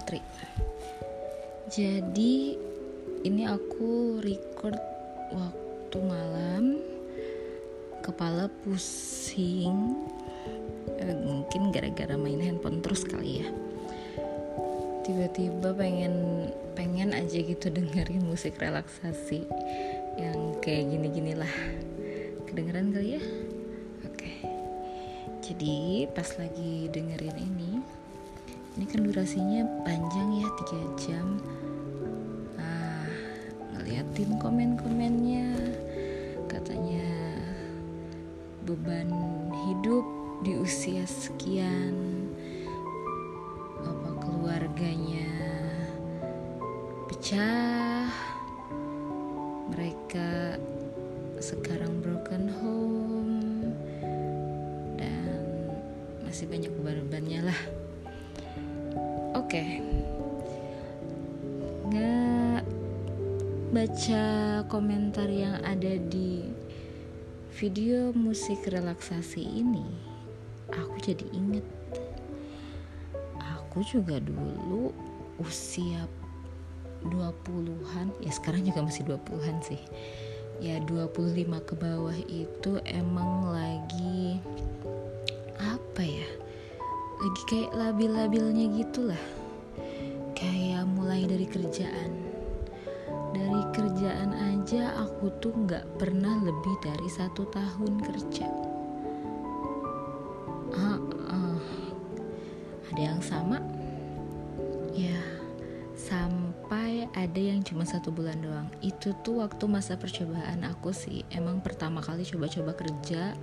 Putri. Jadi ini aku record waktu malam. Kepala pusing. Eh, mungkin gara-gara main handphone terus kali ya. Tiba-tiba pengen pengen aja gitu dengerin musik relaksasi yang kayak gini-gini lah. Kedengeran kali ya? Oke. Jadi pas lagi dengerin ini ini kan durasinya panjang ya 3 jam. Ah ngeliatin komen-komennya. Katanya beban hidup di usia sekian apa keluarganya pecah. Mereka sekarang broken home. Dan masih banyak beban-bebannya lah oke. Nggak baca komentar yang ada di video musik relaksasi ini aku jadi inget. Aku juga dulu usia 20-an ya sekarang juga masih 20-an sih. Ya 25 ke bawah itu emang lagi apa ya? Lagi kayak labil-labilnya gitulah dari kerjaan. Dari kerjaan aja aku tuh nggak pernah lebih dari satu tahun kerja. Ah, ah. ada yang sama? Ya sampai ada yang cuma satu bulan doang. Itu tuh waktu masa percobaan aku sih. Emang pertama kali coba-coba kerja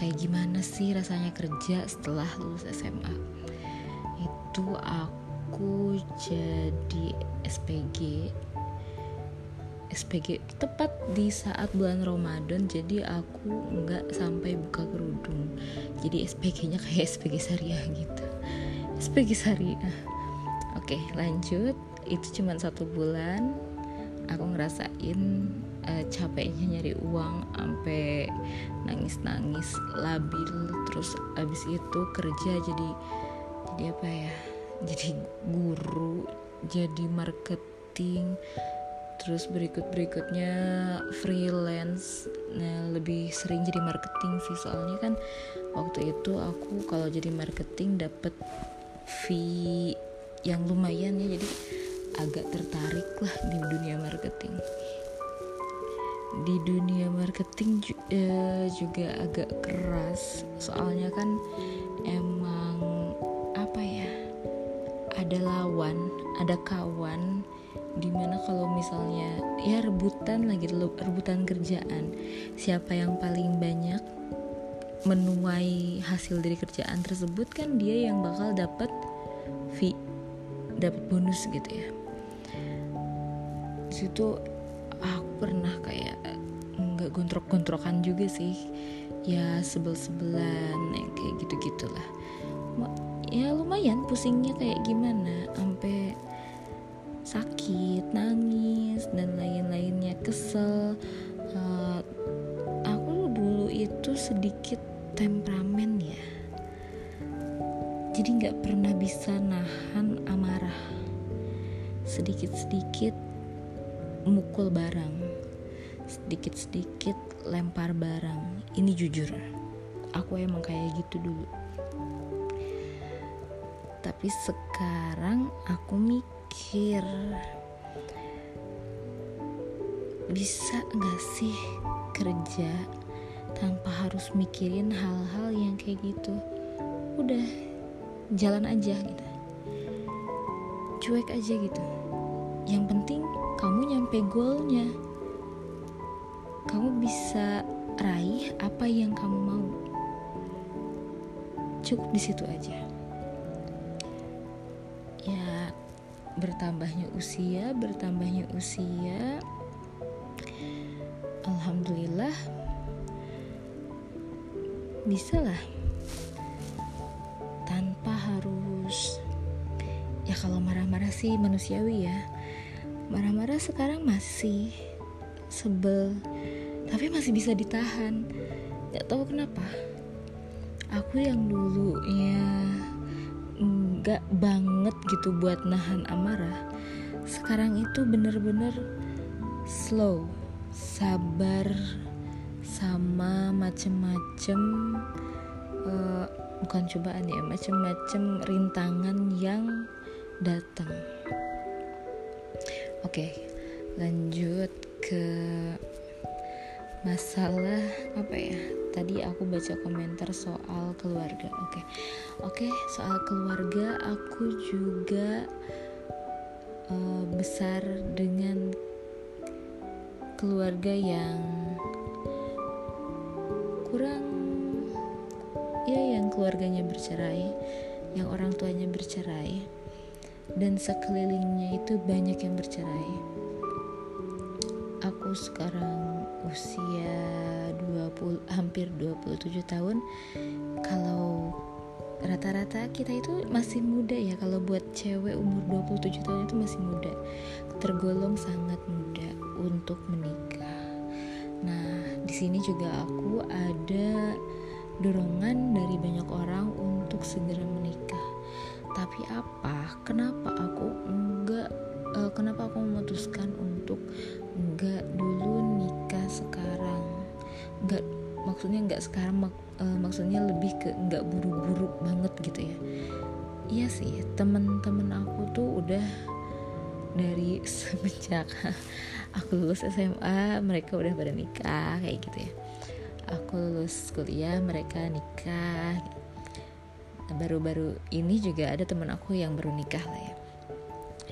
kayak gimana sih rasanya kerja setelah lulus SMA itu aku jadi SPG SPG tepat di saat bulan Ramadan jadi aku nggak sampai buka kerudung. Jadi SPG nya kayak SPG syariah gitu. SPG syariah. Oke lanjut. Itu cuma satu bulan. Aku ngerasain uh, capeknya nyari uang sampai nangis-nangis labil. Terus abis itu kerja jadi jadi apa ya jadi guru jadi marketing terus berikut berikutnya freelance. Nah lebih sering jadi marketing sih soalnya kan waktu itu aku kalau jadi marketing dapat fee yang lumayan ya jadi agak tertarik lah di dunia marketing. Di dunia marketing uh, juga agak keras soalnya kan emang ada lawan ada kawan di mana kalau misalnya ya rebutan lagi rebutan kerjaan. Siapa yang paling banyak menuai hasil dari kerjaan tersebut kan dia yang bakal dapat fee dapat bonus gitu ya. Situ aku pernah kayak nggak gontrok-gontrokan juga sih. Ya sebel-sebelan ya, kayak gitu gitulah ya lumayan pusingnya kayak gimana? Sampai sakit nangis dan lain-lainnya kesel. Uh, aku dulu itu sedikit temperamen ya. Jadi nggak pernah bisa nahan amarah. Sedikit-sedikit mukul barang sedikit-sedikit lempar barang ini jujur aku emang kayak gitu dulu tapi sekarang aku mikir bisa gak sih kerja tanpa harus mikirin hal-hal yang kayak gitu? Udah jalan aja gitu. Cuek aja gitu. Yang penting kamu nyampe goalnya. Kamu bisa raih apa yang kamu mau. Cukup di situ aja bertambahnya usia bertambahnya usia. Alhamdulillah bisa lah tanpa harus ya kalau marah-marah sih manusiawi ya. Marah-marah sekarang masih sebel tapi masih bisa ditahan. Gak tahu kenapa. Aku yang dulunya nggak banget gitu buat nahan amarah. Sekarang itu bener-bener slow sabar sama macem-macem uh, bukan cobaan ya macem-macem rintangan yang datang. Oke okay, lanjut ke masalah apa ya tadi aku baca komentar soal keluarga oke okay. oke okay, soal keluarga aku juga uh, besar dengan keluarga yang kurang ya yang keluarganya bercerai yang orang tuanya bercerai dan sekelilingnya itu banyak yang bercerai aku sekarang usia 20 hampir 27 tahun kalau rata-rata kita itu masih muda ya. Kalau buat cewek umur 27 tahun itu masih muda. Tergolong sangat muda untuk menikah. Nah di sini juga aku ada dorongan dari banyak orang untuk segera menikah. Tapi apa? Kenapa aku enggak uh, kenapa aku memutuskan untuk enggak dulu nggak maksudnya nggak sekarang mak, uh, maksudnya lebih ke nggak buru-buru banget gitu ya. Iya sih temen-temen aku tuh udah dari semenjak aku lulus SMA mereka udah pada nikah kayak gitu ya. Aku lulus kuliah mereka nikah. Baru-baru ini juga ada temen aku yang baru nikah lah ya.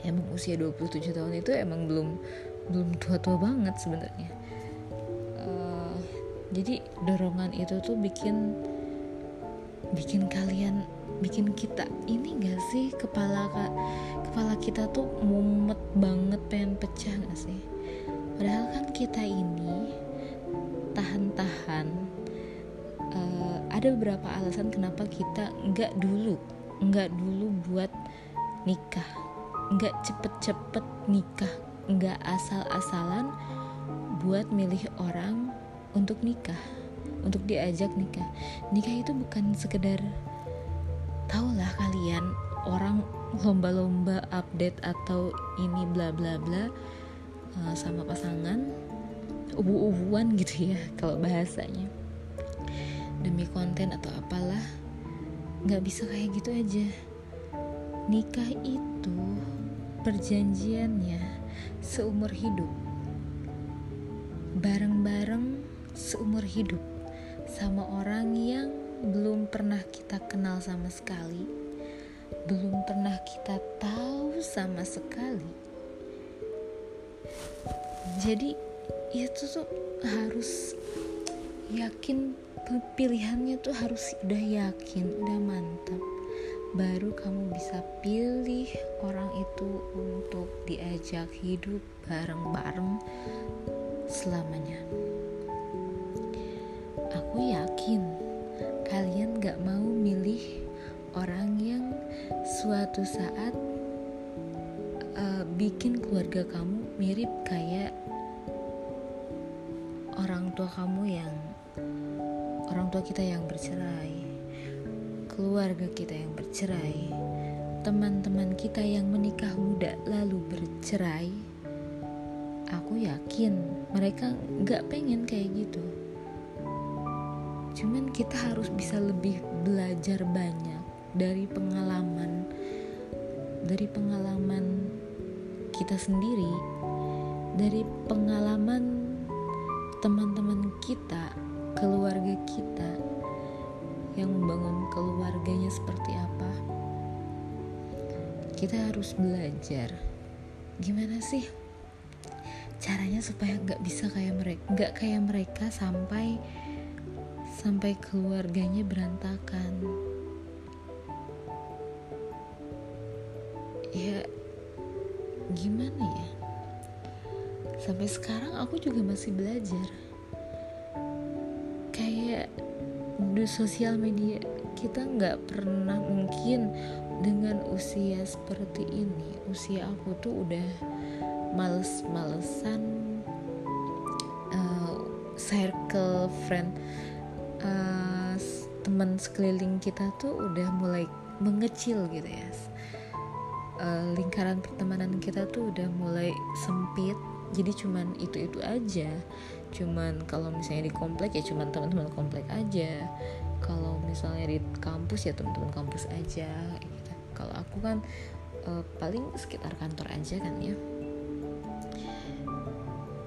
Emang usia 27 tahun itu emang belum belum tua-tua banget sebenarnya jadi dorongan itu tuh bikin bikin kalian bikin kita ini gak sih? Kepala kepala kita tuh mumet banget pengen pecah gak sih? Padahal kan kita ini tahan-tahan uh, ada beberapa alasan kenapa kita nggak dulu nggak dulu buat nikah. Nggak cepet-cepet nikah nggak asal-asalan buat milih orang untuk nikah untuk diajak nikah. Nikah itu bukan sekedar tahulah kalian orang lomba-lomba update atau ini bla bla bla uh, sama pasangan ubu-ubuan gitu ya kalau bahasanya. Demi konten atau apalah nggak bisa kayak gitu aja. Nikah itu perjanjiannya seumur hidup. Bareng-bareng seumur hidup sama orang yang belum pernah kita kenal sama sekali, belum pernah kita tahu sama sekali. Jadi itu tuh harus yakin pilihannya tuh harus udah yakin, udah mantap. Baru kamu bisa pilih orang itu untuk diajak hidup bareng-bareng selamanya. Aku yakin kalian gak mau milih orang yang suatu saat uh, bikin keluarga kamu mirip kayak orang tua kamu yang orang tua kita yang bercerai, keluarga kita yang bercerai, teman-teman kita yang menikah muda lalu bercerai. Aku yakin mereka gak pengen kayak gitu cuman kita harus bisa lebih belajar banyak dari pengalaman dari pengalaman kita sendiri dari pengalaman teman-teman kita keluarga kita yang membangun keluarganya seperti apa. Kita harus belajar. Gimana sih caranya supaya nggak bisa kayak mereka nggak kayak mereka sampai sampai keluarganya berantakan. Ya, gimana ya? Sampai sekarang aku juga masih belajar. Kayak di sosial media kita nggak pernah mungkin dengan usia seperti ini usia aku tuh udah males-malesan uh, circle friend uh, teman sekeliling kita tuh udah mulai mengecil gitu ya. Uh, lingkaran pertemanan kita tuh udah mulai sempit. Jadi cuman itu itu aja. Cuman kalau misalnya di komplek ya cuman teman-teman komplek aja. Kalau misalnya di kampus ya teman-teman kampus aja gitu. kalau aku kan uh, paling sekitar kantor aja kan ya.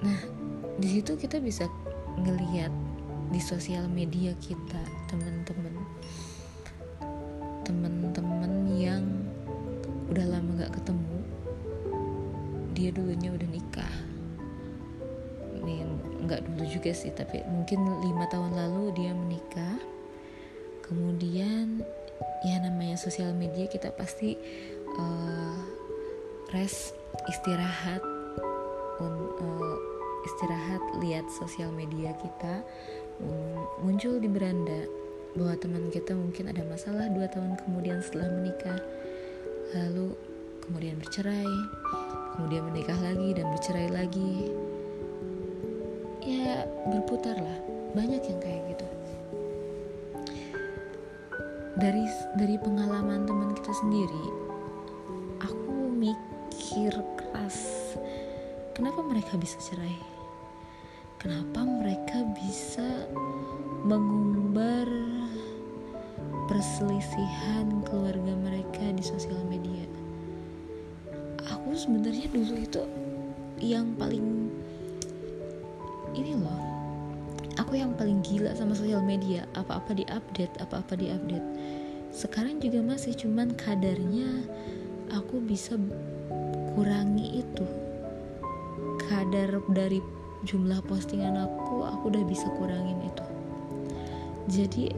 Nah di situ kita bisa ngelihat di sosial media kita teman-teman. Teman-teman yang udah lama gak ketemu dia dulunya udah nikah. Nih nggak dulu juga sih tapi mungkin lima tahun lalu dia menikah. Kemudian ya namanya sosial media kita pasti uh, rest istirahat uh, istirahat lihat sosial media kita muncul di beranda bahwa teman kita mungkin ada masalah dua tahun kemudian setelah menikah. Lalu kemudian bercerai kemudian menikah lagi dan bercerai lagi. Ya berputar lah. Banyak yang kayak gitu. Dari dari pengalaman teman kita sendiri aku mikir keras kenapa mereka bisa cerai mengumbar perselisihan keluarga mereka di sosial media. Aku sebenarnya dulu itu yang paling ini loh aku yang paling gila sama sosial media. Apa-apa diupdate apa-apa diupdate. Sekarang juga masih cuman kadarnya aku bisa kurangi itu. Kadar dari jumlah postingan aku aku udah bisa kurangin itu jadi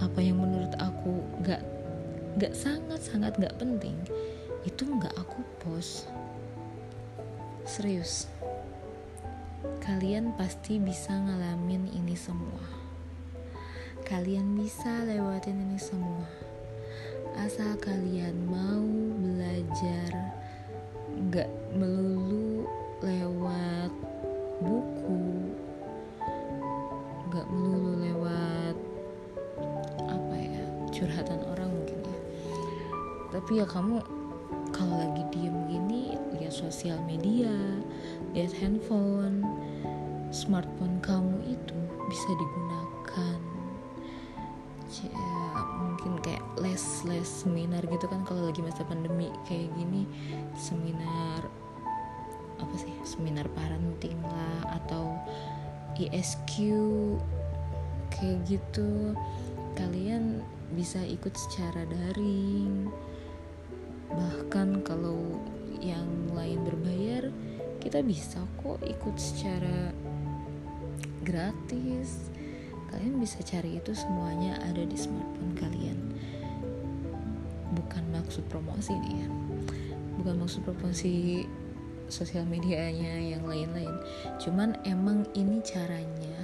apa yang menurut aku gak gak sangat sangat gak penting itu gak aku post. Serius. Kalian pasti bisa ngalamin ini semua. Kalian bisa lewatin ini semua. Asal kalian mau belajar gak melulu lewat curhatan orang mungkin ya. Tapi ya kamu kalau lagi diem gini lihat sosial media lihat handphone smartphone kamu itu bisa digunakan. Ya, mungkin kayak les les seminar gitu kan kalau lagi masa pandemi kayak gini seminar apa sih seminar parenting lah atau ISQ kayak gitu. Kalian bisa ikut secara daring. Bahkan kalau yang lain berbayar kita bisa kok ikut secara gratis. Kalian bisa cari itu semuanya ada di smartphone kalian. Bukan maksud promosi nih ya. Bukan maksud promosi sosial medianya yang lain-lain. Cuman emang ini caranya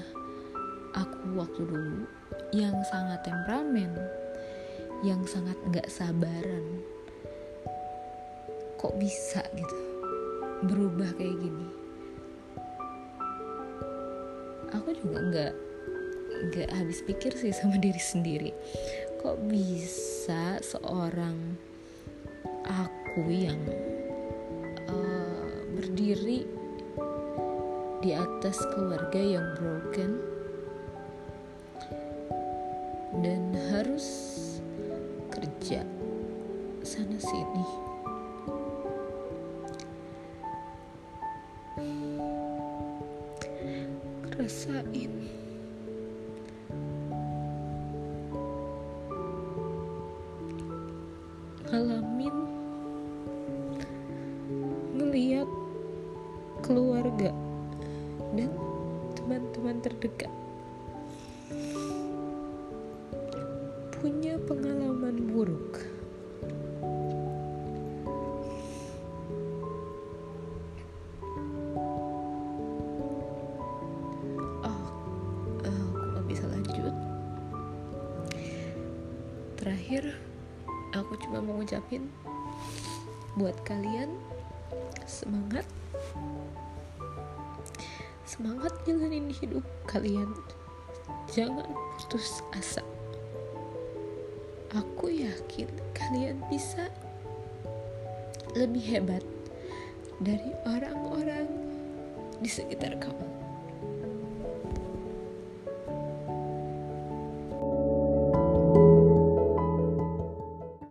aku waktu dulu yang sangat temperamen yang sangat nggak sabaran. Kok bisa gitu berubah kayak gini? Aku juga nggak nggak habis pikir sih sama diri sendiri. Kok bisa seorang aku yang berdiri di atas keluarga yang broken dan harus keluarga dan teman-teman terdekat. Punya pengalaman buruk. Oh lanjut? Terakhir aku cuma mau ngucapin buat kalian semangat. Semangat jalanin hidup kalian. Jangan putus asa. Aku yakin kalian bisa lebih hebat dari orang-orang di sekitar kamu.